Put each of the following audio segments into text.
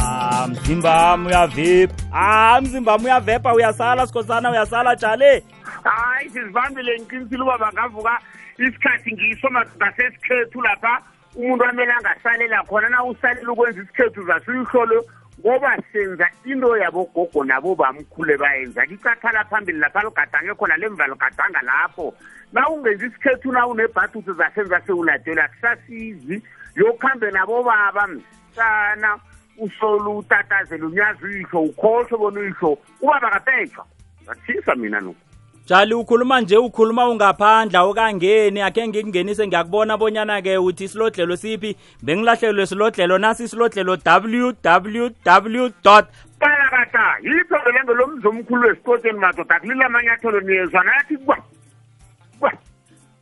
Ah, mzimbami uyavipa ah mzimbami uyavepa uyasala sikhosana uyasala jale hayi sizibambile ngiqinisile uba bangavuka isikhathi ngiso madoda sesikhethu lapha umuntu amele angasalela khona na usalela ukwenza isikhethu zasuyiholo ngoba senza into yabogogo nabobamkhule bayenza licathala phambili lapha lugadange khona lemva lugadanga lapho na ungenzi isikhethu na unebhathuthi zasenza sewuladele akusasizi yokuhambe nabobaba msana usolu utatazela unyazi uyihlo ukhohlwe bona uyihlo ubaba kapefa ngathisa mina no jali ukhuluma nje ukhuluma ungaphandle awukangeni akhe ngikungenise ngiyakubona bonyana-ke uthi isilodlelo siphi bengilahlelwe silodlelo nasi isilodlelo www balakata yipho ngelengo lomzi omkhulu wesikotsheni madoda kulile amanyathelo niyezwa nathi kwa kwa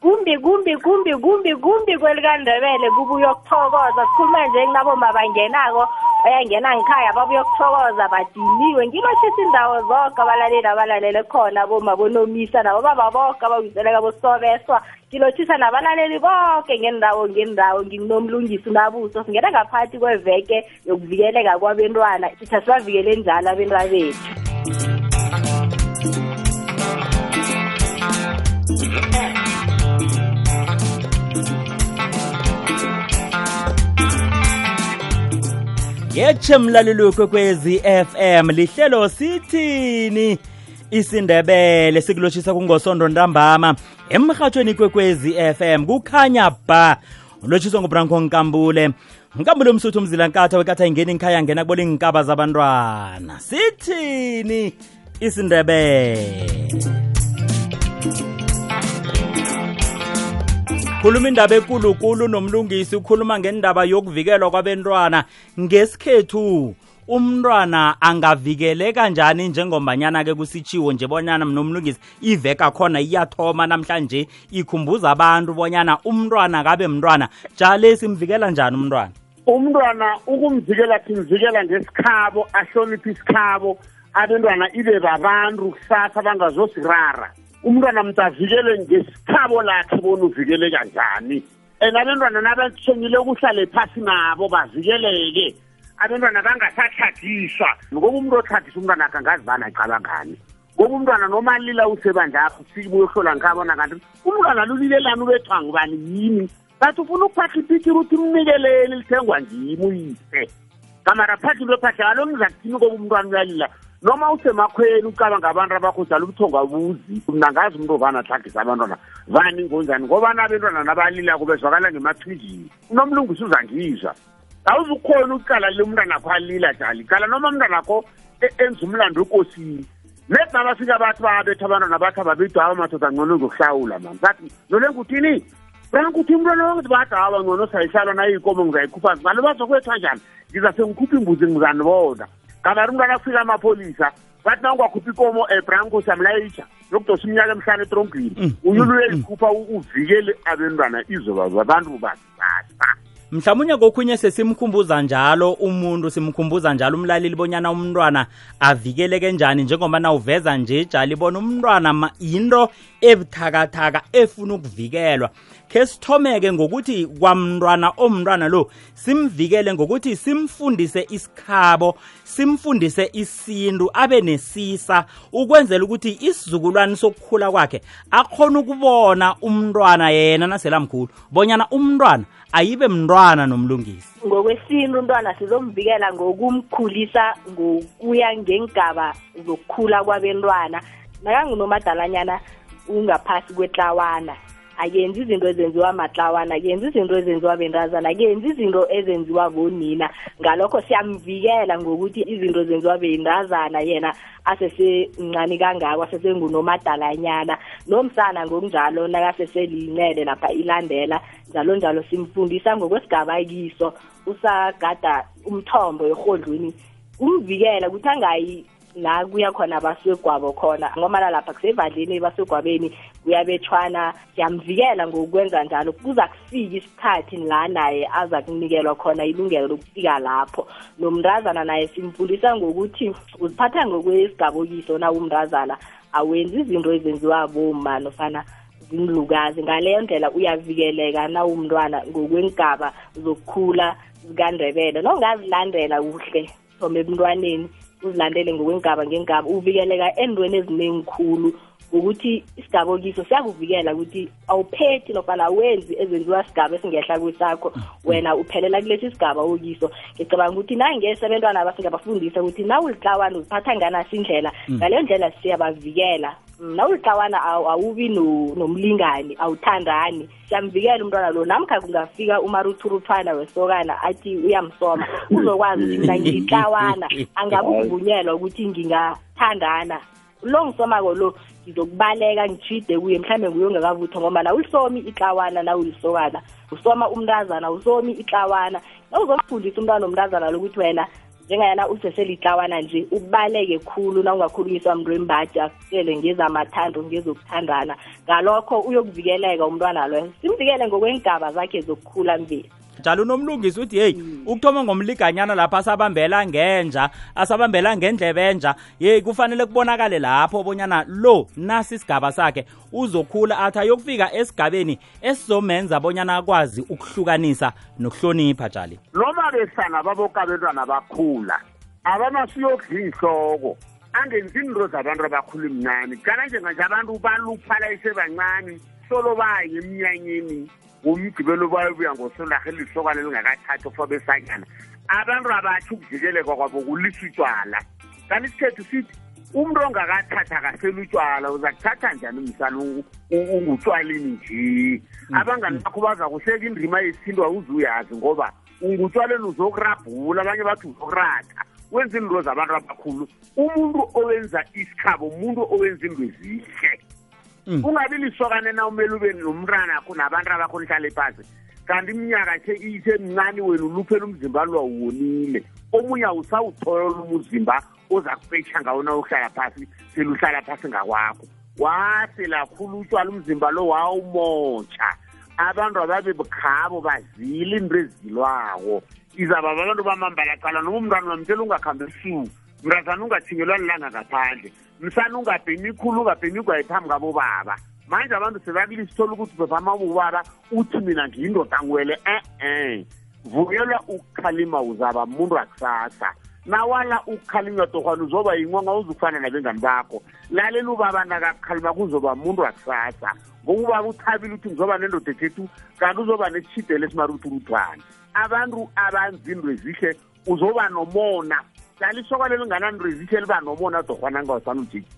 kumbi kumbi kumbi kumbi kumbi kwelikandebele kubuya ukuthokoza kukhuluma nje kunabo mabangenako bayangena ngikhaya babuya ukuthokoza badiniwe ngibashisa indawo zonke abalaleli abalalele khona boma bonomisa nabo baba bonke abawiseleka bosobeswa ngilothisa nabalaleli bonke ngendawo ngendawo nginomlungisi unabuso singena ngaphathi kweveke yokuvikeleka kwabentwana sitha sibavikele njalo abentwana bethu yetshe mlaleli wekwekwezi FM lihlelo sithini isindebele sikulotshisa kungosondo ntambama emrhatshweni kwekwezi FM kukhanya ba lwetshiswa ngubranko nkambule nkambule umsuthu umzilankatha wekatha ingena inkhaya ngena kubona iinkaba zabantwana sithini isindebele khuluma indaba ekulukulu nomlungisi ukhuluma ngendaba yokuvikelwa kwabentwana ngesikhethu umntwana angavikeleka njani njengombanyana ke kusitshiwo nje bonyana mnomlungisi iveka khona iyathoma namhlanje ikhumbuza abantu bonyana umntwana kabe mntwana jale simvikela njani umntwana umntwana ukumvikela simvikela ngesikhabo ahloniphe isikhabo abentwana ibe babantu kusasa bangazosirara umntwana mntu avikele ngesikhabo lakhe bona uvikeleka njani and abantwana nabatshengile ukuhlale phasi nabo bavikeleke abantwana bangasatlhagiswa ngoba umuntu otlhagisa umntwana akhe angazi bani acabangani ngoba umntwana nomalila usebandlapho sibuyohlola ngikabona kanti umntwana lulilelani ubethwa ngubani yini bathi ufuna ukuphatha ipikiri uthi mnikeleli lithengwa ngimi uyise kamara phathi into phathi alo ngizakuthini koba umntwana uyalila noma usemakhweni ucabanga abantu abakho jala ubuthonga ubuzi mna ngazi umuntu ovana ahlagisa abantwana vani ngonjani ngoba nabentwana nabalilako bezwakala ngemathunjini unomlungisi uzangizwa awuzukhona ukucala le umntanakho alila jali cala noma umntanakho e-, enza umlando ekosini net nabafika bathi babetha abantwana bathi ababidwa abamadoda ngcono ngokuhlawula mani bathi nole ngutini frank uthi umntwana wangithi badalwa ngcono sayihlalwa nayikomo ngizayikhupha zibani bazokwethu anjani ngiza sengikhupha imbuzi ngizani bona kabari umntwana kufika amapholisa bathi nangiwakhupha ikomo um eh, branko samlayitsha nokudosa umnyaka emhlanu etrongini mm, mm, uyuluye mm. ikhupha uvikele abentwana izoba zabantu bazibasa mhlawumunye kokhunye sesimkhumbuza njalo umuntu simkhumbuza njalo umlaleli bonyana umntwana avikeleke njani njengoba nawuveza nje jali bona umntwana yinto ebuthakathaka efuna ukuvikelwa khe sithomeke ngokuthi kwamntwana omntwana lo simvikele ngokuthi simfundise isikhabo simfundise isintu abe nesisa ukwenzela ukuthi isizukulwane sokukhula kwakhe akhona ukubona umntwana yena naselamkhulu bonyana umntwana ayibe mntwana nomlungisi ngokwesintu umntwana sizomvikela ngokumkhulisa ngokuya ngengaba zokukhula kwabentwana nakangunomadalanyana ungaphasi kwetlawana akenzi izinto ezenziwa matlawana akenzi izinto ezenziwa bentazana akenzi izinto ezenziwa bonina ngalokho siyamvikela ngokuthi izinto zenziwa bentazana yena asesemncane kangako asesengunomadalanyana nomsana ngokunjalo nakaseseliyincele lapha ilandela njalo njalo simfundisa ngokwesigaba kiso usagada umthombo erhodlwini umvikela ukuthi angayi la kuya khona abaswegwabo khona ngomana lapha kusevadleni ebaswegwabeni kuyabetshwana siyamvikela ngokwenza njalo kuza kufika isikhathi la naye aza kunikelwa khona ilungelo lokufika lapho nomntazana naye simfundisa ngokuthi uziphatha ngokwesigabo kiso na umntazana awenzi izinto ezenziwa boma nofana zimlukazi ngaleyo ndlela uyavikeleka nawumntwana ngokweengaba zokukhula zikandebele nongazilandela kuhle from ebuntwaneni uzilandele ngokweengaba ngeengaba uvikeleka endweni eziningi khulu ukuthi isigaba okiso siyakuvikela ukuthi awuphethi nofana awenzi ezenziwa sigaba esingehla kwisakho mm. wena uphelela kulesi sigaba okiso ngicabanga ukuthi nangese abentwana abasingabafundisa ukuthi nawulitlawana uziphatha nganasi indlela mm. ngaleyo ndlela siyabavikela nawuliqawana awubi nomlingani awuthandani siyamvikela umntwana lo namkha kungafika umaruthuruthwana wesokana athi uyamsoma uzokwazi ukuthi mina ngiyiqawana angakuvunyelwa ukuthi ngingathandana lo ngisomako lo ngizokubaleka ngitshide kuye mhlawumbe nguye ongakavuthwa ngombana ulisomi iqawana nawulisokana usoma umntazana usomi iqawana nawuzomfundisa umntwana nomntazana lokuthi wena njengayana useselitlawana nje ubaleke khulu na ungakhulunyiswa mntu wembaji akutshele ngezamathando ngezokuthandana ngalokho uyokuvikeleka umntwana loyo simvikele ngokweengaba zakhe zokukhula mbili njalo unomlungisi uthi heyi mm. ukuthoma ngomliganyana lapho asabambela ngenja asabambela ngendlebe enja yeyi kufanele kubonakale lapho bonyana lo nasi isigaba sakhe uzokhula athi ayokufika esigabeni esizomenza bonyana akwazi ukuhlukanisa nokuhlonipha jali noma besana baboka abentwana bakhula abanasiyokudla inhloko angenzi iinto zabantu abakhulu mnani kana njenganje abantu baluphala isebancane solo baye emnyanyeni ngomgqibelo bayobuya ngosonarha elisokana elingakathathi okufa besanyana abantu abathi ukuvikeleka kwabo kulisa utshwala kanti isikhethu sithi umuntu ongakathatha akasela utshwala uza kuthatha njani umsana ungutshwalini nje mm. abangani bakho baza kuhleka indima yesintu awuzuyazi ngoba ungutshwaleni uzokurabhula abanye bathi uzokuratha wenza iinto zabantu abakhulu umuntu owenza isikhabo umuntu owenza iinto ezihle mm. ungabi lisokane na umele ube nomntanakho nabantu abakho nihlale phasi kanti iminyaka khe iyise mncane wena uluphela umzimba lwa wonile omunye awusawuthola umuzimba oza kupetsha ngawo na uhlala phasi seluhlala phasi ngakwakho wase lakhulu utshwala umzimba lo wawumotsha abantu ababe bukhabo bazile into ezilwako izaba abantu bamambala cala noma umntwana wamtshela ungakhambi ebusuku mntazana ungathingelwa nilanga ngaphandle msana ungabhemi khulu ungabhemi igwayi phambi kabobaba manje abantu sebakile sithola ukuthi bebama ububaba uthi mina ngiyindoda ngiwele e-e vuyelwa ukukhalima uzaba muntu wakusasa nawala ukukhalima torhwana uzoba yingonga uzukufana nabengani bakho lalela ubaba nakakukhalima kuzoba muntu wakusasa ngokubaba uthabile ukuthi ngizoba nendoda ethethu kanti uzoba nesishidele esimaruthuruthwana abantu abanzi into ezihle uzoba nomona dlala isoka leli ngananirezishe liba nomona dogwana ngawusana ujiki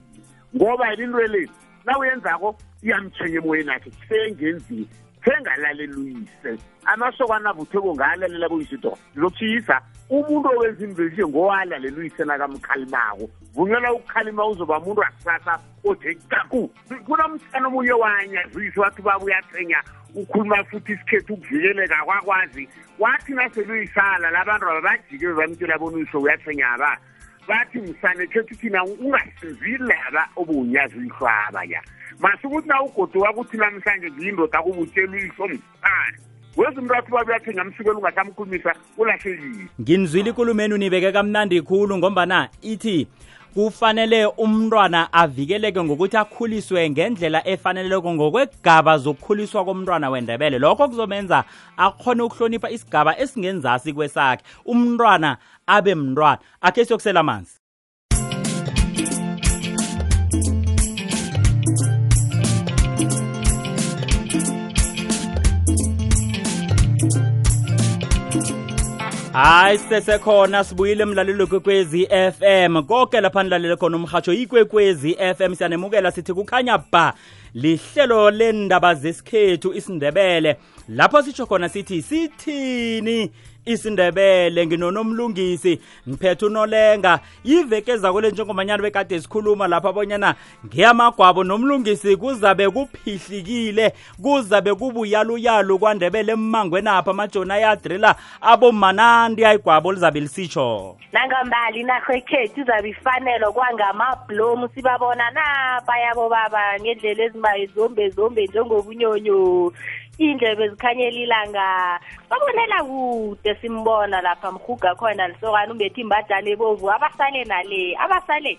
ngoba yini into elezi na uyenzako iyamtshenya emoyeni akhe khengenziwe khengalaleli uyise amasoko anavutheko ngalalela kuyise dona lizokushiyisa umuntu owenza imvelise ngowalalela uyise nakamkhalimako vuncela ukukhalima uzoba muntu wakusasa othe kaku kunomsana omunye wanyazisa wathi ubaba uyathenya ukhuluma futhi isikhethu ukuvikeleka kwakwazi wathi naseluyisala labantu aba bajike bamtshela boniso uyathenya ba bathi msane khethu thina ungasizi laba obuwunyazi uyihlwaba ya masukuthi na ugodo wakuthi namhlanje ngiyindoda kubutshela uyihlo qala wezi umntathu babuyakhe ngamsiko olungasamkhulumisa ulahlekile nginizwile ikulumeni unibeke kamnandi khulu ngombana ithi kufanele umntwana avikeleke ngokuthi akhuliswe ngendlela efaneleko ngokwegaba zokukhuliswa komntwana wendebele lokho kuzomenza akhone ukuhlonipha isigaba esingenzasi kwesakhe umntwana abe mntwana akhe siyokusela amanzi hayi sisesekhona sibuyile emlalelo kwekwezi FM konke lapha nilalele khona umhatsho ikwekwezi FM siyanemukela sithi kukhanya ba lihlelo lendaba zesikhethu isindebele lapho sitsho khona sithi sithini isindebele nginonomlungisi ngiphethe unolenga yiveke ezako le njengomanyana bekade sikhuluma lapha abonyana ngiyamagwabo nomlungisi kuzabe kuphihlikile kuzabe kubuyaluyalu kwandebele emmangwenapha amajoni ayadrila abomanandi ayigwabo lizabe lisitsho nangambali inarho ekhethu izabe ifanelwa kwangamablomu sibabona napa yabo baba ngendlela ezimbayo zombe zombe njengobunyonyo indlebe zikhanyela ilanga babonela kude simbona lapha mhuga khona lisokana umbethe imbadana ebovu abasale nale abasale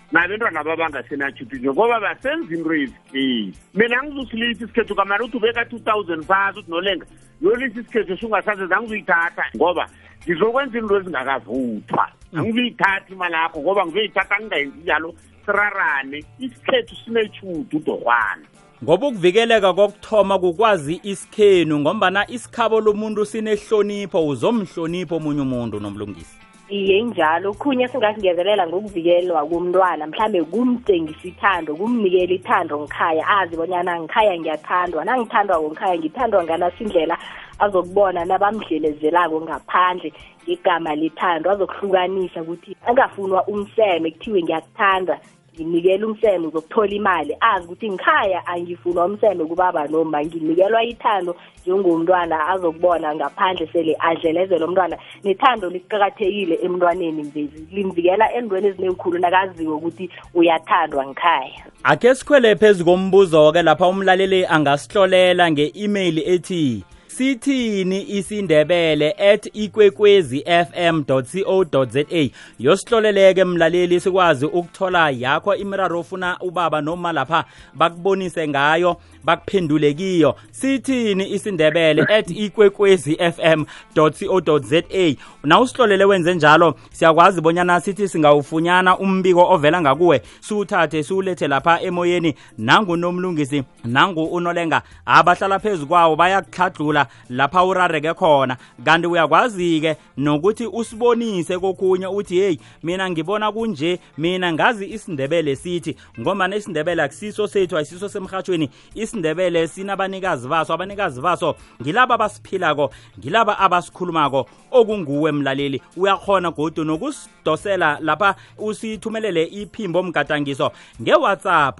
nabentwana babangasenatshutini ngoba basenza into ezikiyi mina ngizusilisa isikhetho kamari uthi ubeka two thousand phasi uthi nolenga yolisa isikhetho sungasazenza ngizuyithatha ngoba ngizokwenza into ezingakavuthwa mm. angizuyithathi imali yakho ngoba ngizoyithatha ngingayenzi njalo sirarane isikhetho sinetshudu udorhwana ngoba ukuvikeleka kokuthoma kukwazi isikhenu ngombana isikhabo lomuntu sinehlonipho uzomhlonipho omunye umuntu nomlungisi iye injalo okhunye singakungezelela ngokuvikelwa kumntwana mhlambe kumtshengisa ithando kumnikela ithando ngikhaya azi bonyana ngikhaya ngiyathandwa nangithandwa ngikhaya ngithandwa nganasindlela azokubona nabamdlelezelako ngaphandle ngegama lethando azokuhlukanisa ukuthi angafunwa umseme kuthiwe ngiyakuthanda nginikela umseme zokuthola imali azi ukuthi ngikhaya angifunwa umseme kubaba noma nginikelwa ithando njengomntwana azokubona ngaphandle sele adlelezela umntwana nethando liqakathekile emntwaneni mvezi limvikela endweni ezinezikhulu nakaziwe ukuthi uyathandwa ngikhaya akhe sikhwele phezu kombuzo-ke lapha umlaleli angasihlolela nge-email ethi sithini isindebele at ikwekwezi fm co za yosihloleleke mlaleli sikwazi ukuthola yakho imiraro ofuna ubaba noma lapha bakubonise ngayo bakuphendule kiyo sithini isindebele at ikwekwezi fm co za na usihlolele wenze njalo siyakwazi bonyana sithi singawufunyana umbiko ovela ngakuwe siwuthathe siwulethe lapha emoyeni nangunomlungisi nangu unolenga abahlala phezu kwawo bayakutlhadlula lapha urareke khona kanti uyakwazi-ke nokuthi usibonise kokhunye uthi heyi mina ngibona kunje mina ngazi isindebele sithi ngombana isindebele akusiso sethu ayisiso semhatshweni isindebele sinabanikazi baso abanikazi baso ngilaba abasiphilako ngilaba abasikhulumako okunguwe mlaleli uyakhona godu nokusidosela lapha usithumelele iphimbo mgadangiso ngewhatsapp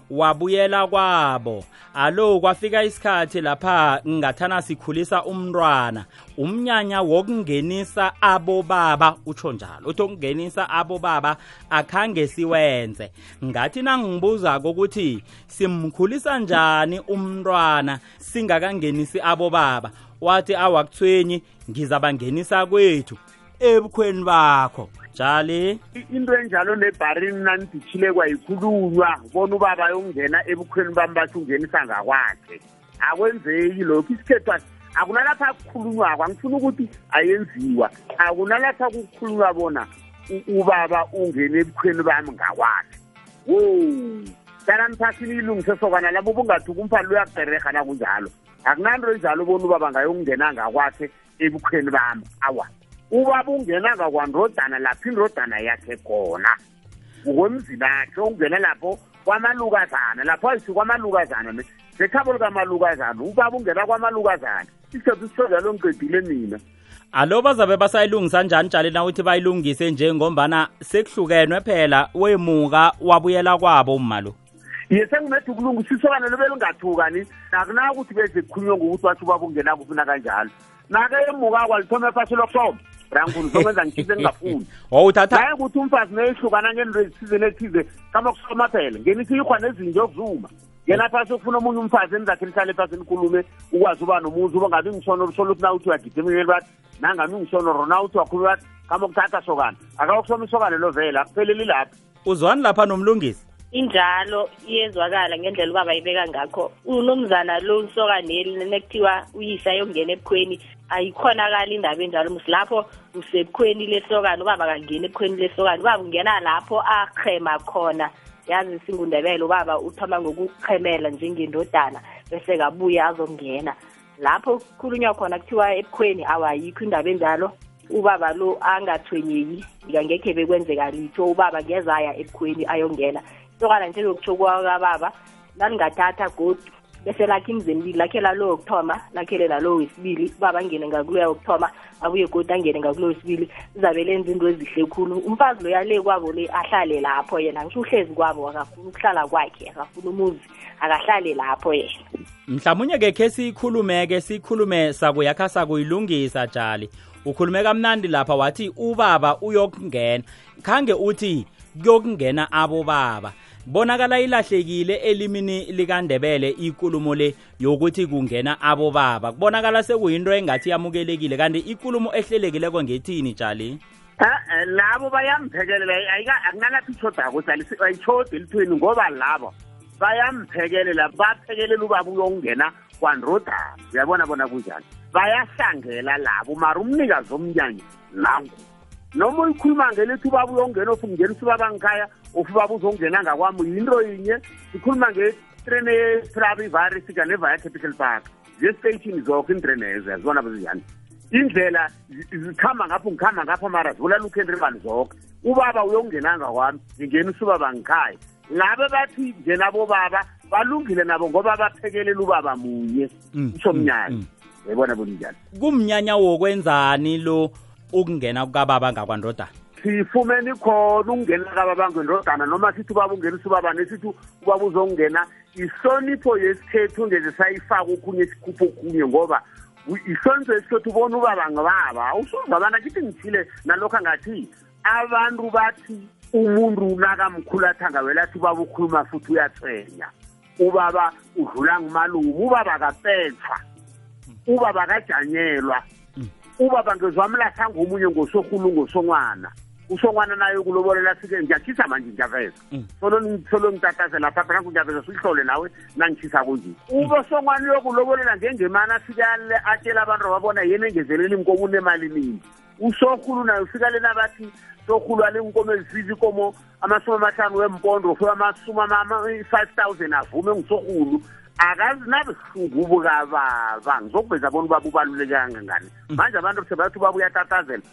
wabuyela kwabo alo kwafika isikhathi lapha ngathana sikhulisa umntwana umnyanya wokungenisa abobaba utsho njalo uthi okungenisa abobaba akhange siwenze ngathi nangibuza kokuthi simkhulisa njani umntwana singakangenisi abobaba wathi awakuthwenyi ngizabangenisa kwethu ebukhweni bakho jali into enjalo nebharini nanidithilekwa yikhulunywa bona ubaba yokungena ebukhweni bami bathi ungenisa ngakwakhe akwenzeki lokhu isikhethu akunalapha kukhulunywako angifuni ukuthi ayenziwa akunalapha kukhulunywa bona ubaba ungene ebukhweni bami ngakwakhe wo tana niphathini ilungise sokana labo ubungathi ukumfana luyakutererha nakunjalo akunanto enjalo bona ubaba ngayokungena ngakwakhe ebukhweni bami awa ubaba ungena kakwandodana lapho indodana yakhe khona ngokwemzini akhe ungena lapho kwamalukazana lapho ayithi kwamalukazana ne sekhabo likamalukazana ubaba ungena kwamalukazana isikhathi sisozalo ngiqedile mina alo bazabe basayilungisa njani tshali na uthi bayilungise njengombana sekuhlukenwe phela wemuka wabuyela kwabo umalo ye sengimetha ukulungisa isokana lobe lingathukani akunakuthi beze kukhulunywe ngokuthi wathi ubaba ungena kuphi nakanjalo nake emuka kwalithoma ephasi lokuhloma rangulu zokwenza ngithize engingafuni wawuthatha naye ukuthi umfazi neyihlukana ngento ezithize nethize kama kusoma phela ngenisa iyihwa nezinje okuzuma yena phasi ukufuna omunye umfazi enizakhe nihlale phasi nikhulume ukwazi uba nomuzi uba ngabi ngisona olusola ukuthi na uthi uyagida eminweni bathi nangami ngisona rona uthi wakhuluma bathi kama kuthatha sokana akawokusoma isokane lovela akupheleli lapho uzwani lapha nomlungisi injalo iyezwakala ngendlela ubaba ibeka ngakho unomzana lo usokaneli nekuthiwa uyisa yokungena ebukhweni ayikhonakali indaba enjalo musi lapho usebukhweni lesokani ubaba akangeni ebukhweni lesokani ubaba ungena lapho arhema khona yazi singundebele ubaba uthoma ngokuchemela njengendodana bese kabuye azongena lapho kukhulunywa khona kuthiwa ebukhweni awayikho indaba enjalo ubaba lo angathwenyeki ngangekhe bekwenzeka litho ubaba ngeza aya ebukhweni ayongena isokana nje lokutsho kwakababa lalingathatha godu bese lakhe imizi emibili lakhe lalo wokuthoma lakhele lalo wesibili ubaba angene ngakuloya wokuthoma abuye godi angene ngakulo wesibili izabe lenza into ezihle khulu umfazi loya le kwabo le ahlale lapho yena ngisho uhlezi kwabo akafuni ukuhlala kwakhe akafuni umuzi akahlali lapho yena mhlawumunye ke khe siyikhulumeke siyikhulume sakuyakha sakuyilungisa jali ukhulume kamnandi lapha wathi ubaba uyokungena khange uthi kuyokungena abobaba bonakala ilahlekile elimini likandebele ikulumo le yokuthi kungena abobaba kubonakala sekuyinto engathi yamukelekile kanti ikulumo ehlelekileko ngethini jali Eh, labo bayamphekelela akunalapho ishodako ayishodi elithweni ngoba labo bayamphekelela baphekelela ubaba uyokungena kwanrodana uyabona bona kunjani bayahlangela labo mara umnikazi omnyanyi nangu noma uyikhuluma ngelithi ubaba uyongena ofu ngenisa ubaba ngikhaya ofu ubaba uzongena ngakwami yinto yinye sikhuluma ngetrene etrabi virus kaneva ya capital park zestation zokho iindrenezo yazibona bezinjani indlela zikhamba ngapho ngikhamba ngapho mara zivula lukhu endribani zokho ubaba uyongenanga kwami ngingena usubaba ngikhaya ngabe bathi nje nabobaba balungile nabo ngoba baphekelela ubaba munye mm, usho mm, mnyanya mm. yayibona bunjani kumnyanya wokwenzani lo ukungena kukababa ngakwandodana sifumene ikhona ukungena kababa ngendodana noma sithi ubaba ungenisa ubaba nesithi ubaba uzongena ihlonipho yesikhethu ngeze sayifaka okhunye sikhupha okhunye ngoba ihlonipho yesikhethu ubona ubaba ngibaba awusuzabana kithi ngithile nalokho angathi abantu bathi umuntu nakamkhulu athanga wela athi ubaba ukhuluma futhi uyathwenya ubaba udlula ngumalumu ubaba kapetsha ubaba kajanyelwa mm. ubaba ngezwamlathanga omunye ngosohulu ngosongwana usongwana naye ukulobolela sike ngiyakhisa manje ngiyaveza mm. solo nitholo ngitatase lapha phela ngiyabeza sihlole nawe nangishisa kunje mm. ubo songwani yokulobolela njengemana sikale atshela abantu babona yena engezeleli inkomo unemali nini usohulu naye ufika lena bathi sohulu ale inkomo ezisiza ikomo amasumi amahlanu wempondo ufika amasumi ama-five thousand avume ngusohulu akazinabihluku bukababa ngizokuveza bona ubaba ubaluleke kangangani mm. manje abantu sebathi ubaba uyatatazela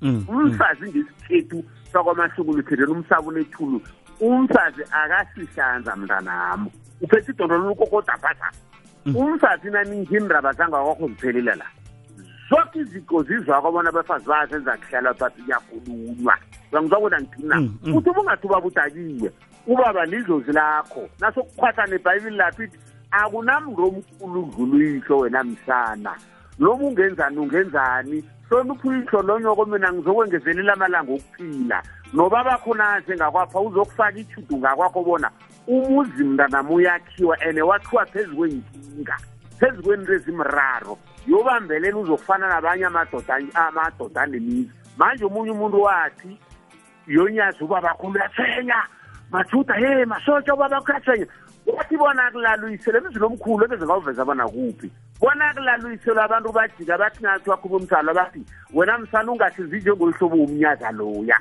mm, umfazi mm. ngesikhethu sakwamahlukuluthelen umsaba unethulu umfazi akasihlanza mntanami uphethe idondo lolukokodaphatha mm. umfazi naninjindaba zangawakho ziphelela la zonke iziko zizwako bona abafazi bayasenza kuhlala bathi kuyakhulunywa bangizwa kona ngithini na mm, mm. uthi ubungathi ubaba udakiwe ubaba lizozi lakho nasokukhwatha nebhayibili lapho ithi akunamntu omkhulu udlula uyihlo wena msana noma ungenzani ungenzani hlonipha uyihlo lonyoko mina ngizokwengezelela amalanga okuphila noba bakhonaze ngakwapha uzokufaka ithudu ngakwakho bona umuzi mntanam uyakhiwa and wakhiwa phezu kwenkinga phezu kwento ezimraro yobambelela uzokufana nabanye amadoda amadoda anemizi manje omunye umuntu wathi yonyazi ubabakho uyathenya majuda ye masotsha ubabakho uyathenya wathi bona kulaluyisele emzini omkhulu ebeze ngawuveza bona kuphi bona kulaluyiselo abantu bajika bathi ngathi wakhuba umsalo bathi wena msalo ungathi zinjengoluhlobo womnyaza loya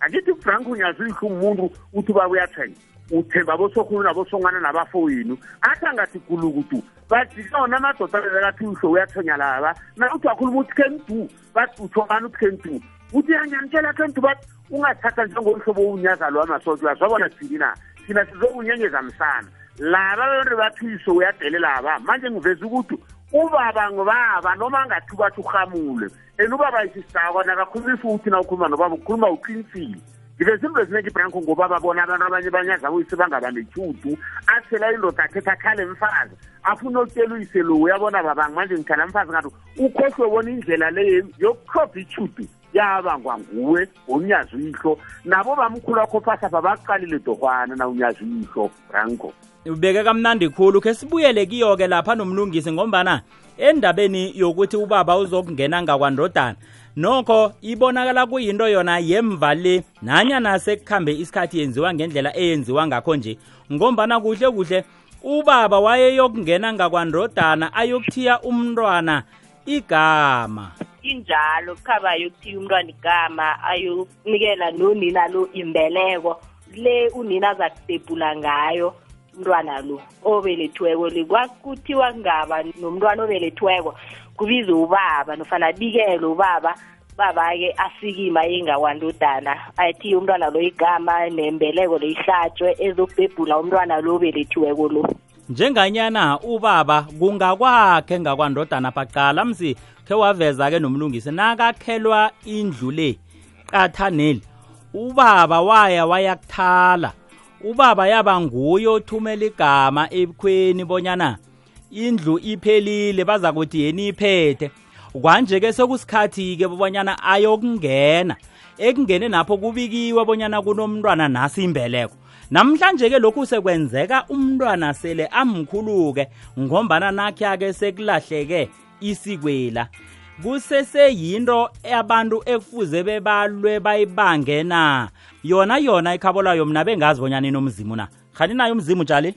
angithi frank unyazi uyihla umuntu uthi uba uyathenya uthemba bosokhulu nabosongana nabafoyinu athi angathi gulukudu bajika wona amadoda lelakathi uyihlo uyathenya laba na uthi wakhuluma uthi kengidu bathi uthobani ubusentu uthi yanyanitshela sentu bathi ungathatha njengomhlobo wowunyazalo wamasotho uyazwabona thini na thina sizokunyenyeza msana laba bebonti bathiso uyadelelaba manje ngiveza ukuthi ubaba ngubaba noma angathi ubathi urhamule and ubaba isisako nakakhuluma futhi na ukhuluma nobaba ukhuluma uqinisile ngiveza into eziningi ibranko ngobaba bona abantu abanye banyaza uyise bangaba nethudu athela indoda athetha akhale mfazi afuna okutshela uyise lo uyabona babang manje ngikhala mfazi ngathi ukhohlwe bona indlela le yokukhopha ichudu yabangwa nguwe unyazi uyihlo nabo bamkhulu wakho phasapha baqalile dohwana na unyazi uyihlo ranko ubeke kamnandi khulu khe sibuyele kiyo-ke lapha nomlungisi ngombana endabeni yokuthi ubaba uzokungena ngakwandodana nokho ibonakala kuyinto yona yemva le nanyana sekukhambe isikhathi yenziwa ngendlela eyenziwa ngakho nje ngombana kuhle kuhle ubaba wayeyokungena ngakwandodana ayokuthiya umntwana igama injalo khaba ayokuthiya umntwana igama ayokunikela nonina lo imbeleko le unina azakudebhula ngayo umntwana lo obelethiweko le kwakuthiwa ngaba nomntwana obelethiweko kubize ubaba nofana abikele ubaba baba-ke asikima ingawandodana athi umntwana lo igama nembeleko leyihlatshwe ezokubhebhula umntwana lo belethiweko lo njenganyana ubaba kungakwakhe ngakwandodana paqala mzi khe waveza-ke nomlungisi nakakhelwa indlu le qathaneli ubaba waya wayakuthala ubaba yaba nguye othumela igama ebukhweni bonyana indlu iphelile baza kuthi yeni iphethe kwanje-ke sekusikhathi-ke bobanyana ayokungena ekungene napho kubikiwe bonyana kunomntwana nasi imbeleko namhlanje-ke lokhu sekwenzeka umntwana sele amkhulu-ke ngombana nakhe-ake sekulahleke isikwela kuseseyinto abantu ekufuze bebalwe bayibange na yona yona ikhabo layo mna bengazi bonyana inomzimu na khani nayo umzimu jali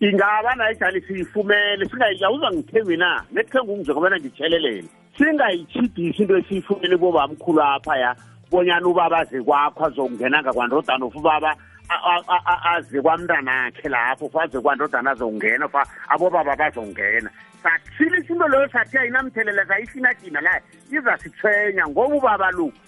ingaba nayo jali siyifumele singayawuzwa ngithengwi na nekuthenga ungizwe kobana ngitshelelele singayitshidisi into esiyifumele bobamkhulu apha ya bonyana ubaba aze kwakho azokungena ngakwandodana of ubaba aze kwamntanakhe lapho fa aze kwandodana azokungena fa abobaba bazongena sathile isinto leyo sathi ayinamthelela sayihinathina la iza sithwenya ngoba ubaba lo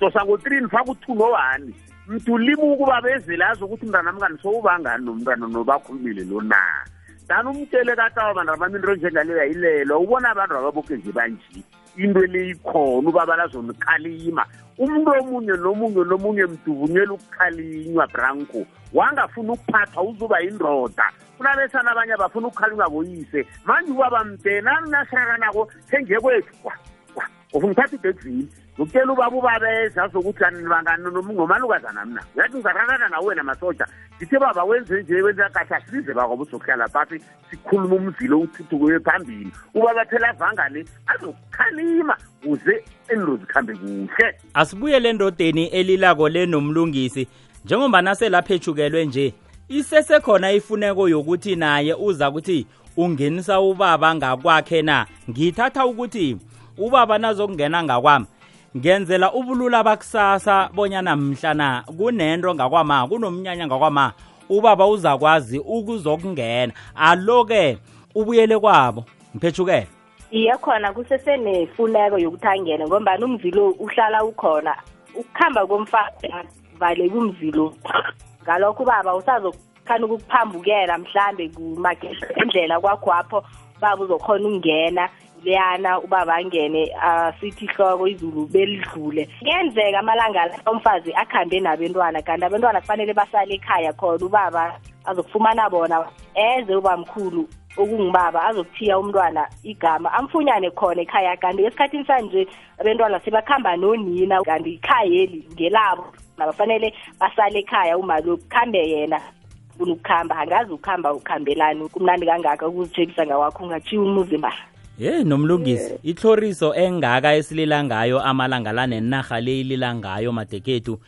dosa ngotrini faka u-two no-one mdulima ukuba bezele azi ukuthi mntana mngani sowubangani nomntwana nobakhulumile lo na dani umtshele katawa bantu abami into njengaleyo yayilelwa ubona abantu ababoke nje banje into eliyikhona ubaba lazonikalima umuntu omunye nomunye nomunye mduvunyela ukukhalinywa branko wangafuna ukuphathwa uzuba yindoda kunabesana abanye abafuna ukukhalinywa koyise manje ubaba mde nani nasakanako sengekwethu of ngithatha ibhekvini ngikutshela ubaba ubaba eza sokuthi anibanganomalukazana mna yathi ngizararana nawe wena masoja ngithe baba wenze nje wenza kahle asize bakwabo uzokuhlala phasi sikhuluma umzilo uthuthukuye phambili ubaba phela avangane azokukhalima kuze into zikhambe kuhle asibuye le ndodeni elilako le nomlungisi njengoba naselaphetshukelwe nje isesekhona ifuneko yokuthi naye uza ukuthi ungenisa ubaba ngakwakhe na ngithatha ukuthi ubaba nazokungena ngakwami ngenzela ubulula bakusasa bonyana mhlana kunento ngakwama kunomnyanya ngakwama ubaba uzakwazi ukuzokungena alo-ke ubuyele kwabo mphethukele iye khona kusesenefuneko yokuthi angene ngombani umzi lo uhlala ukhona ukuhamba komfazi valeki umzi lo ngalokho ubaba usazokuba khani ukukuphambukela mhlambe kumagedla endlela kwakho apho baba uzokhona ukungena leyana ubaba angene asithi ihloko izulu belidlule kuyenzeka amalanga la umfazi akhambe nabentwana kanti abentwana kufanele basale ekhaya khona ubaba azokufumana bona eze ubamkhulu okungubaba azokuthiya umntwana igama amfunyane khona ekhaya kanti esikhathini sanje abentwana sebakhamba nonina kanti ikhayeli ngelabo nabafanele basale ekhaya umalo kukhambe yena ufuna ukukhamba angazi ukuhamba ukhambelani kumnandi kangaka ukuzitshekisa ngawakho ungatshiya umuzi ma ye nomlungisi yeah. itlhoriso engaka esilila ngayo amalanga la nenarha le ilila ngayo madekethu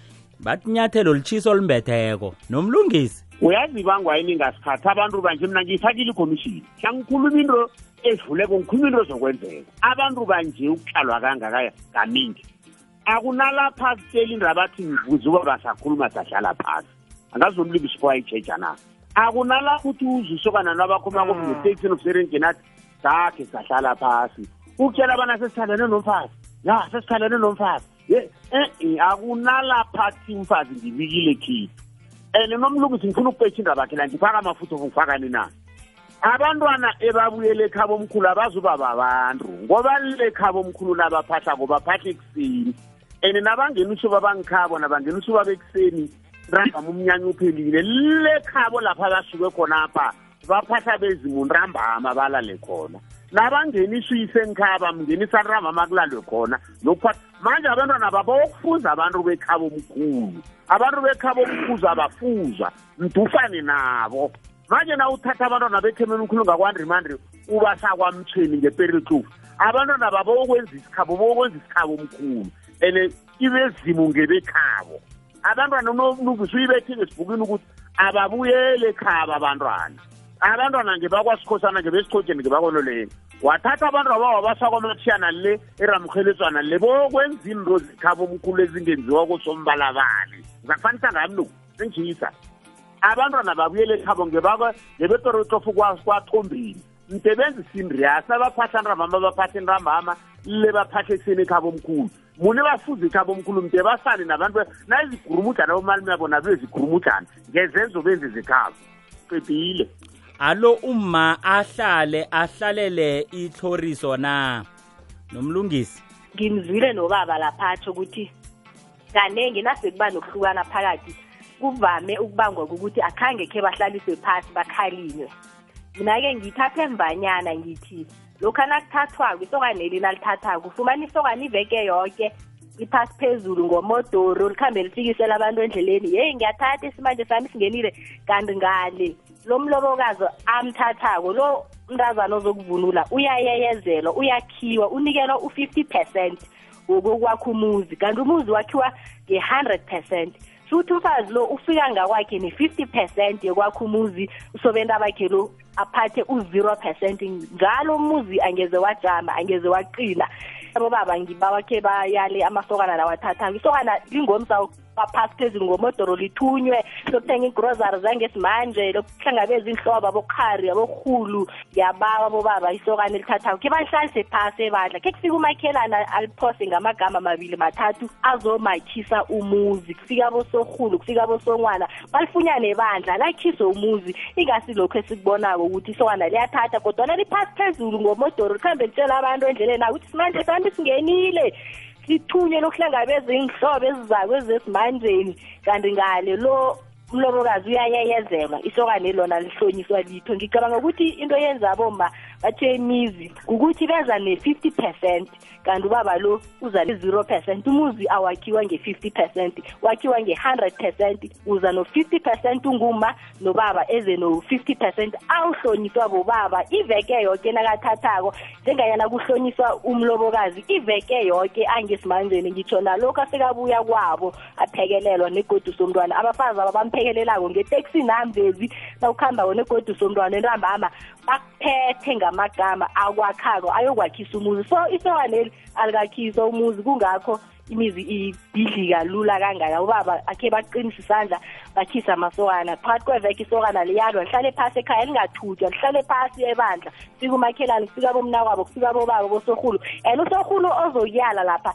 bathi nyathelo litshiso olumbetheko nomlungisi uyazi bangwa yini ngasikhathi abantu banje mna ngiyifakile ikhomishini hlangikhuluma into ezivuleko ngikhuluma into ezokwenzeka abantu banje ukuhlalwa kangakaya kaningi akunalapha kutshela indaba athi ngivuzuka basakhuluma sadlala phasi angazi nomlimi sifo ayitsheja na akunalapha uthi uzisokana nabakhomako mm. mngeteksini obuserengeni athi sakhe sahlala phasi ukutshela abana sesithandane nomfazi ya sesithandane nomfazi eh, eh, akunalapha thi umfazi ngibikile khiphi and nomlungisi ngifuna ukupetsha indaba yakhe la ngifaka amafutha okufakani na abantwana ebabuyela ekhaba omkhulu abazuba babantu ngoba lekhaba omkhulu nabaphahlako baphahla ekuseni and nabangena usuba bangikhabo nabangena usuba bekuseni ragama umnyanya uphelile lekhabo lapha basuke khonapha baphahla bezimu ntambama balale khona nabangeniswa isenkhaba mngenisa ntambama kulalwe khona nokuphatha manje abantwana babawokufuza abantu bekhaba omkhulu abantu bekhaba omkhuza abafuza mdufane nabo manje na uthatha abantwana bethemela umkhulu ngakwandrimandri ubasakwamtsheni ngeperil tlof abantwana baba okwenza isikhabo bokwenza isikhabo omkhulu and ibezimu ngebekhabo abantwana unomlungisi uyibethi ngesibhukini ukuthi ababuyele ekhaba abantwana abantwana ngebakwasikhosana ngebesichotsheni ngebakonoleni wathatha abantu aba wabasakwamathiyana le eramheletswana le bokwenza into zikhaba omkhulu ezingenziwa kosombalabali zakufanisa ngami noku senjisa abantwana babuyele ekhabo ngebetorotsofu kwathombini msebenzi sindriya sabaphahla nramama baphathe nramama le baphathe kuseni ekhabo omkhulu mune bafundisa abomkhulumi de basale nabantu nayizigurumujana abomalume yabo nabe zigurumujana ngezenzo benzi zekhabo qedile alo uma ahlale ahlalele itlhoriso na nomlungisi ngimzwile nobaba lapha atsho ukuthi kaningi nasekuba nokuhlukana phakathi kuvame ukubangwa ukuthi akhange khe bahlaliswe phasi bakhalinywe mina-ke ngithathe mbanyana ngithi lokhu nakuthathwako isokaneli nalithathako ufumana isokana iveke yoke liphasi phezulu ngomodoro likhambe lifikisela abantu endleleni yeyi ngiyathatha isimanje sami singenile kanti ngale lo mlobokazi amthathako lo mntazana ozokuvunula uyayeyezelwa uyakhiwa unikelwa u-50 percent wokokwakho umuzi kanti umuzi wakhiwa nge-100 percent shuthi umfazi lo ufika ngakwakhe ne-50 percent yokwakho umuzi usobenta abakhe lo aphathe u-zero percent njalo umuzi angeze wajama angeze waqina abobaba ngibawakhe bayale amasokana lawa athathako isokana lingomsa baphasi phezulu ngomodoro lithunywe lokuthenga igrosary zangesimanje hlangabeza inhlobo abokhari abokhulu yabawa bobaba isokane elithathako khe bahlase phasi ebadla khe kufika umakhelana aliphose ngamagama amabili mathathu azomakhisa umuzi kufika abosorhulu kufika abosongwana balifunyane ebandla lakhise umuzi ingasi lokhu esikubonako ukuthi isokana liyathatha kodwana liphasi phezulu ngomodoro lihambe litshela abantu endleleni akuthi simanje sami singenile sithunywe lokuhlangabeza iinhlobo ezizako ezesimanjeni kanti ngale lo umlobokazi uyayeyezelwa isokane lona lihlonyiswa litho ngicabanga ukuthi into yenza aboma bathe imizi ukuthi beza ne-fifty percent kanti ubaba lo uza ne-zero percent umuzi awakhiwa nge-fifty percent wakhiwa nge-hundred percent uza no-fifty percent unguma nobaba eze no-fifty percent awuhlonyiswa bobaba iveke yoke nakathathako njenganyana kuhlonyiswa umlobokazi iveke yoke angesimanjeni ngitsho nalokhu asekabuya kwabo aphekelelwa negodu somntwana abafazi aba bamphekelelako ngeteksi nambezi nawukuhamba wona egodu somntwana entambama bakuphethe ngamagama akwakhako ayokwakhisa umuzi so isowaneli alikakhisa umuzi kungakho imizi ibidlika lula kangaka ubaba akhe baqinisa isandla bakhisa amasowana phakathi kweveke isokana liyalwa lihlale phasi ekhaya lingathuthwa lihlale phasi ebandla fika umakhelane kufika bomnakwabo kufika bobaba bosorhulu and usorhulu ozoyala lapha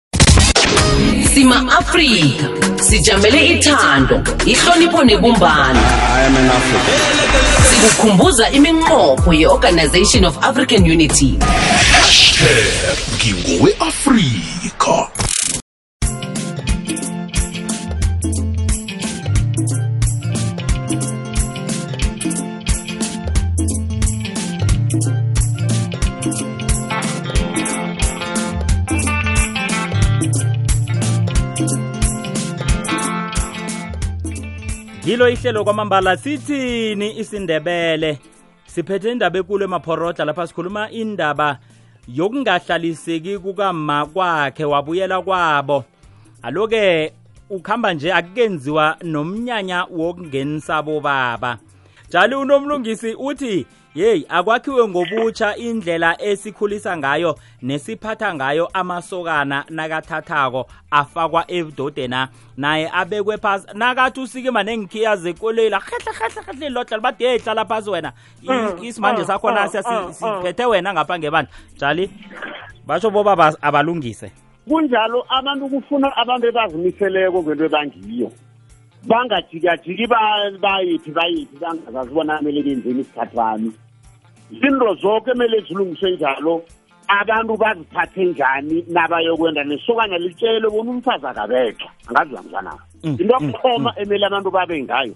sima afrika sijamele ithando ihlonipho nebumbano sikukhumbuza iminqopho ye-organization of african unity ngingowe-afrika yilo ihlelo kwamambala sithini isindebele siphethe indaba ekulu emaphorodla lapha sikhuluma indaba yokungahlaliseki kukama kwakhe wabuyela kwabo aloke ukhamba nje akukenziwa nomnyanya wokungenisa bobaba njalo unomlungisi uthi yeyi akwakhiwe ngobutsha indlela esikhulisa ngayo nesiphatha ngayo amasokana nakathathako afakwa ebudodena naye abekwe phasi nakathi usikima nengikhiya zekoleyla rhehlrhehlrhehle lodla libade yeyi hlala phasi wena mm. isimanje mm. sakhona mm. siphethe wena ngapha ngebandla jali basho boba abalungise kunjalo abantu kufuna abantu ebazimiseleko kwento ebangiyo bangajikajiki bayiphi bayiphi bangazazi bona kumele benzeni isikhathi bami izinto zonke kumele zilungiswe njalo abantu baziphathe njani nabayokwenda nesokana litshele bona umfazi akabethwa angazi bangizanako mm, into mm, yokuthoma mm. emele abantu babe ngayo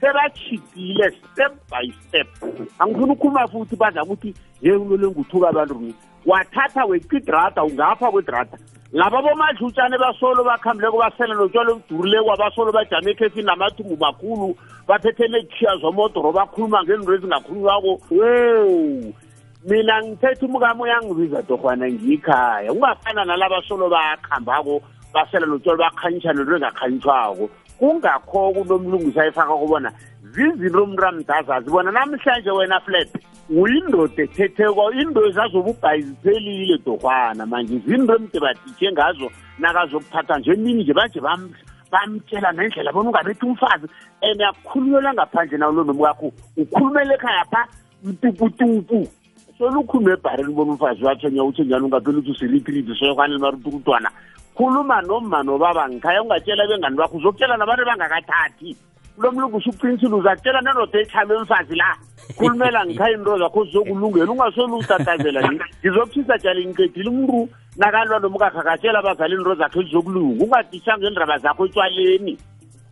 sebachibhile step by step angifuna ukhuluma futhi badla ukuthi ye ulole nguthuka abantu mina wathatha weqidrada ungapha kwedrada laba bomadlutshane basolo bakhambuleko basele notshwala oludurileko abasolo bajame ekhefini namathumbu makhulu baphethe neethiya zomodoro bakhuluma ngezinto ezingakhulunywako wo mina ngiphethe umukami uyangibiza torhwana ngiyikhaya ungafana nalaba solo bakhambako basela lotsholo bakhanyisha nento engakhanyiswako kungakho kunomlungisi ayifaka kubona zizinto umramdaza zibona namhlanje wena flat uyindoda ethetheko into ezazobubhayi ziphelile dohwana manje zinto emdebatitshe ngazo nakazokuphatha nje mini nje banje bamtshela nendlela bona ungabethi umfazi and akukhulumela ngaphandle nawo lonomi wakho ukhulumela ekhaya pha mtuputupu solukhulume ebhari libona umfazi wakhe nya uthi njani ungaphela uthi usiritiriti soyokwane limarututwana khuluma nomma nobaba ngikhaya ungatshela bengani bakho uzokutshela nabantu bangakathathi kulo mlungu usuqinisile uzakutshela nenoda eyihlame emfazi la khulumela ngikhaya into zakho zizokulungela ungasoli utatazela ni ngizokuthisa jali ngiqedile umntu nakalwa nomkakhe akatshela abazali into zakhe zizokulunga ungadishanga iindaba zakho etshwaleni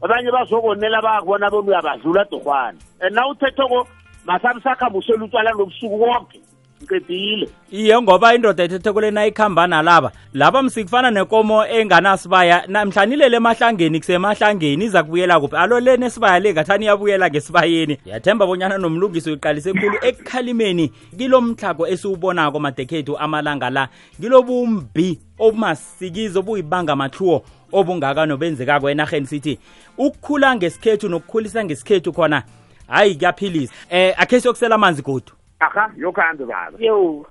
abanye bazokonela bakubona bona uyabazula dorhwana and na uthethoko masabusakha busela utshwala lobusuku konke ngiqedile iye ngoba indoda ethethekuleni ayikhamba nalaba laba msikufana nekomo enganasibaya namhlanilele emahlangeni kusemahlangeni iza kubuyela kuphi alo le nesibaya le ngathani iyabuyela ngesibayeni yathemba bonyana nomlungiso uyiqalise khulu ekukhalimeni kilo mtlhago esiwubonako madekhethu amalanga la ngilobumbi obumasikizi obuyibanga matlhuwo obungaka nobenzekako enarheni sithi ukukhula ngesikhethu nokukhulisa ngesikhethu khona hayi kuyaphilisa eh akhe siyokusela amanzi godu aha yokuhambe baba yo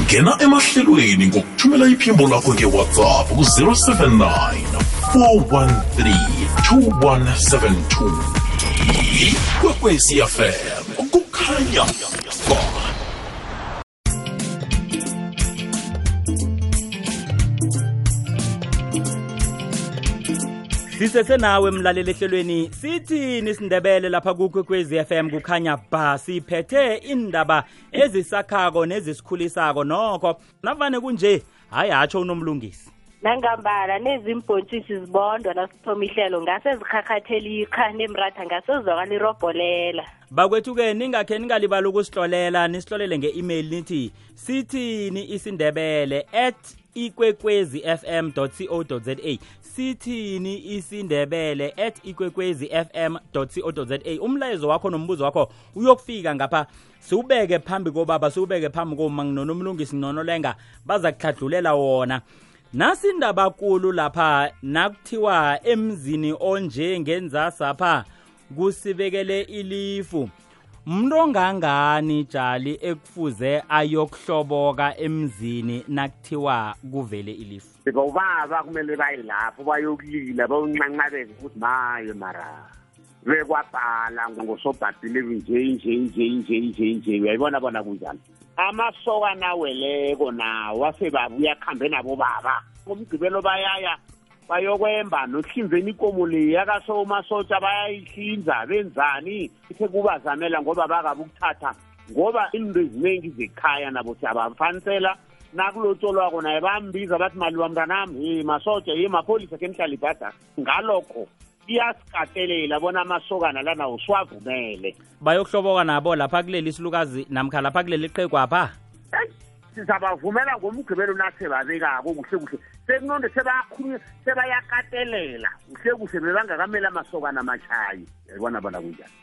ngena emahlelweni ngokuthumela iphimbo lakho ngewhatsapp ku-079 413 2172 ikwekwecfm kukhanya sisese nawe mlaleli ehlelweni sithini isindebele lapha kukwekwezi FM kukhanya ba siphethe indaba ezisakhako nezisikhulisako nokho navane kunje hayi hatsho unomlungisi nangambala nezimbhontshisi zibondwa nasithoma ihlelo ngase zirharhathela ikha nemratha ngase uzwakala irobholela bakwethu-ke ningakhe ningalibali ukusihlolela nisihlolele nge-email nithi sithini isindebele at ikwekwezi fm co za sithini isindebele at ikwekwezi fm co za umlayezo wakho nombuzo wakho uyokufika ngapha siwubeke phambi kobaba siwubeke phambi koma nginono umlungisi nginono lenga baza kuhladlulela wona nasi indabakulu lapha nakuthiwa emzini onje ngenzasapha kusibekele ilifu mntu ongangani jali ekufuze ayokuhloboka emzini nakuthiwa kuvele ilifu siba ubaba kumele baye lapho bayokulila bawuncanqabeke ukuthi maye mara bekwabhala ngosobhadile nje nje nje nje nje nje uyayibona bona kunjani amasokana weleko nawo asebabuya kuhambe nabobaba ngomgqibelo bayaya bayokwemba nokuhlinzeni ikomo le yakaso umasotja bayayihlinza benzani ithe kubazamela ngoba bakabe ukuthatha ngoba iinto eziningi zekhaya nabo siyabafanisela nakulotsholwako naye bambiza bathi mali wamntanami ye masoja ye mapholisa ke nihlala ibhada ngalokho kuyasikatelela bona amasokana lana usiwavumele bayokuhloboka nabo lapha kuleli silukazi namkha lapha kuleli qhegwapha sizabavumela ngomgqibelo nasebabekako kuhle kuhle sekunonde sebakhulunywa sebayakatelela kuhle kuhle bebangakameli amasokana amatshayi yayibona bona kunjani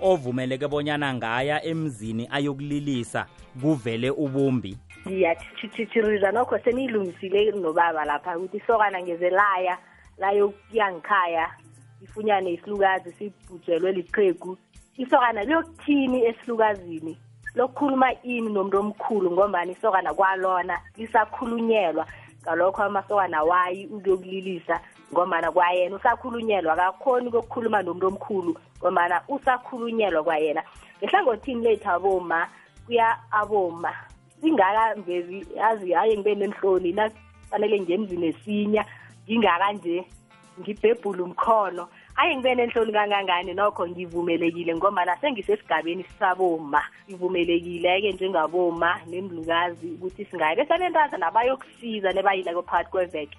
ovumeleke bonyana ngaya emzini ayokulilisa kuvele ubumbi ngiyathithithiriza nokho seniyilungisile nobaba lapha ukuthi isokana ngezelaya layokuya ngikhaya ifunyane isilukazi sibhujelwe liqhegu isokana liyokuthini esilukazini lokukhuluma ini nomuntu omkhulu ngombani isokana kwalona lisakhulunyelwa ngalokho amasokana wayi ukuyokulilisa ngombana kwayena usakhulunyelwa akakhoni kokukhuluma nomuntu omkhulu ngombana usakhulunyelwa kwayena ngehlangothini lethu aboma kuya aboma singaka mvezi yazi haye ngibe nenhloni nakufanele nje emzini esinya ngingaka nje ngibhebhule umkhono ayi ngibe nenhloni kangangani nokho ngivumelekile ngombana sengisesigabeni saboma ngivumelekile-ke njengaboma nemlukazi ukuthi singaye besabentaza nabayokusiza nebayileko phakathi kweveke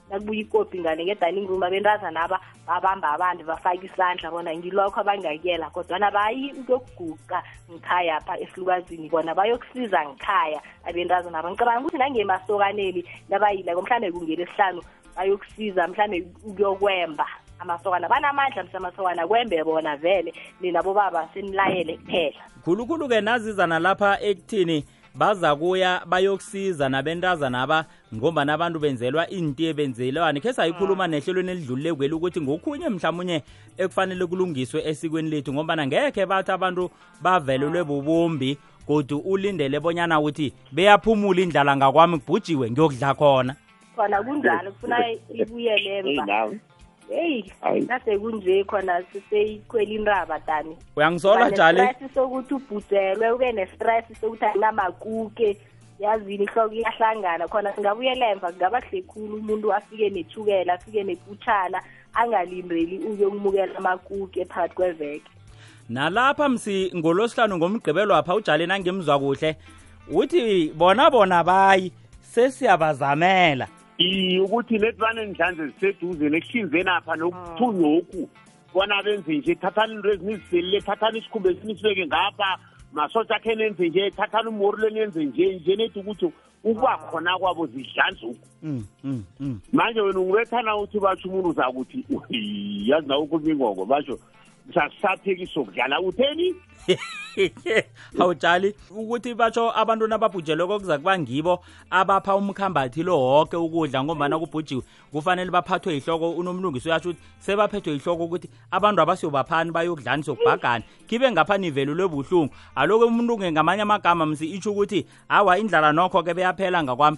nakubuya ikopi ngane nge-dining room abentazana aba babamba abantu bafake isandla bona ngilokho abangakuyela kodwana bayi ukuyokuguqa ngikhaya pha esilukazini bona bayokusiza ngikhaya abentazana aba ngicabanga ukuthi nangemasokaneni nabayileko mhlawumbe kungele sihlanu bayokusiza mhlawumbe ukuyokwemba amasokana banamandla msamasokana kwembe bona vele nina bobaba senilayele kuphela khulukhulu-ke nazizana lapha ekuthini baza kuya bayokusiza nabentazana aba ngombana abantu benzelwa inti benzelwani khe sayikhuluma ah. nehlelweni elidlulile kweli ukuthi ngokhunye mhlawumunye ekufanele kulungiswe esikweni lethu ngombana ngekhe bathi abantu bavelelwe ah. bubumbi kodwa ulindele bonyana ukuthi beyaphumula indlala ngakwami kubhujiwe ngiyokudla khona khona kunjalo kufuna ibuyele emva heyi Ayi. nase kunje khona siseyikhwela intaba dani uyangisola jali stress sokuthi ubhujelwe ube ne-stress sokuthi anginamakuke yazini ihloko iyahlangana khona singabuyela emva kungaba kuhle khulu umuntu afike nethukela afike neputshana angalindeli uyokumukela amakuke phakathi kweveke nalapha msi ngolosihlanu ngomgqibelo apha ujali nangimzwa kuhle uthi bona bona bayi sesiyabazamela iye ukuthi nethibane nihlanze ziseduze nekuhlinzeni apha nokuthunyokhu oh. bona benze nje thathani into eziniziselile thathani isikhumba esinisibeke ngapha masotsha akhe nenze nje thathani umori lenenze nje nje nethi ukuthi ukuba ah. khona kwabo zidlanzuku mm, mm, mm. manje wena ungibethana uthi basho umuntu uzakuthi yazi nawo ukhuluma ingoko basho sasaphekisa ukudlala utheni hawutshali ukuthi batsho abantu nababhujelweko kuza kuba ngibo abapha umkhambathi lo woke ukudla ngombana kubhujiwe kufanele baphathwe yihloko unomlungisi uyasho ukuthi sebaphethwe yihloko ukuthi abantu abasiyobaphani bayokudlani sokubhagani khibe ngapha nivelelwe buhlungu aloke umuntu ngamanye amagama msi itsho ukuthi hawa indlala nokho-ke beyaphela ngakwami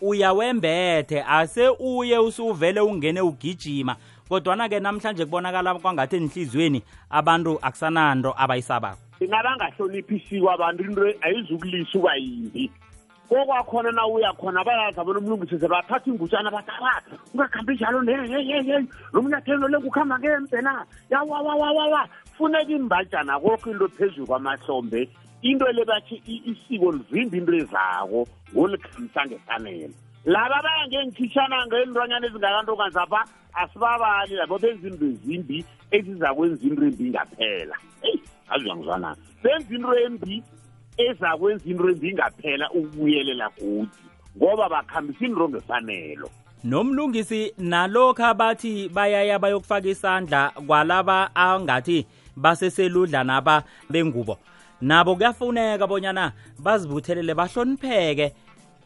uyawembethe ase uye usuvele ungene ugijima kodwana-ke namhlanje kubonakala kwangathi enhliziyweni abantu akusananto abayisabako thina bangahloniphi isiko abantu into ayizukulisa uba yimbi kokwakhona na uya khona bayazi abona umlungisi sebathatha ingutshana bathabatha ungakhambi njalo neyeyeyey lo munyathelo le kukhamba ngembhena yawawawawawa funeka imbajana kokho into phezulu kwamahlombe into le bathi isiko livimba into ezako ngolikhambisa ngefanele laba baya ngengikhishana ngeentwanyana ezingakantokazi apha asibabali labo benza into ezimbi ezizakwenza into embi ngaphela eyi aziyangizwana benza into embi ezakwenza into embi ngaphela ukubuyelela godi ngoba bakhambisa into ngefanelo nomlungisi nalokho abathi bayaya bayokufaka isandla kwalaba angathi baseseludla naba bengubo nabo kuyafuneka bonyana bazibuthelele bahlonipheke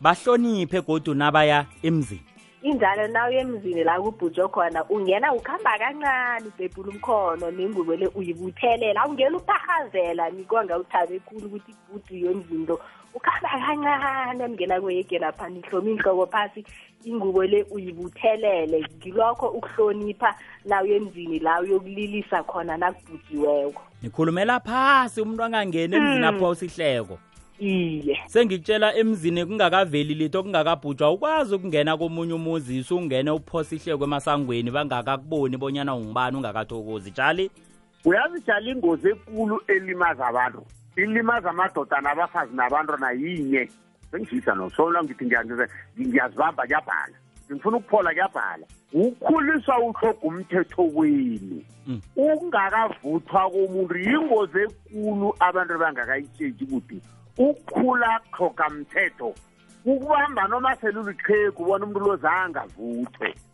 bahloniphe godu nabaya emzini injalo na uye emzini la kubhujwe khona ungena ukuhamba kancane ubhebhula umkhono nengubo le uyibuthelela awungena uphahazela nikwanga uthabe khulu ukuthi ibhudu yomzini lo ukhamba kancane ningena kweyege lapha nihloma inhloko phasi ingubo le uyibuthelele ngilokho ukuhlonipha la uyemzini la uyokulilisa khona nakubhujiweko nikhulumela phasi umuntu angangeni emzini hmm. apho usihleko iye sengikutshela emzini kungakaveli litho kungakabhujwa ukwazi ukungena komunye umuzi sungene uphosa ihleko emasangweni bangakakuboni bonyana ungubani ungakathokozi tshali uyazi tshali ingozi ekulu elimaza abantu ilimaza amadoda nabafazi nabantu nayinye sengishisa no so la ngithi ngiyazibamba kuyabhala ngifuna ukuphola kuyabhala ukukhuliswa uhloga umthetho wenu mm. ungakavuthwa komuntu yingozi ekulu abantu abangakayitshentshi ukuthi ukukhula hloga mthetho ukubamba noma seluluqhegu ubona umuntu lozangavuthwe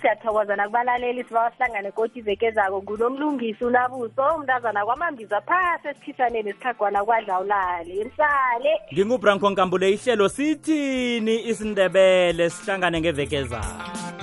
siyathokoza nakubalaleli sibawa sihlangane koti iveke zako ngunomlungisi unabuso umntazana kwamambiza phasi esikhitshwaneni esikhagwana kwadla ulale insale ngingubranko nkambule ihlelo sithini isindebele sihlangane ngeveke zako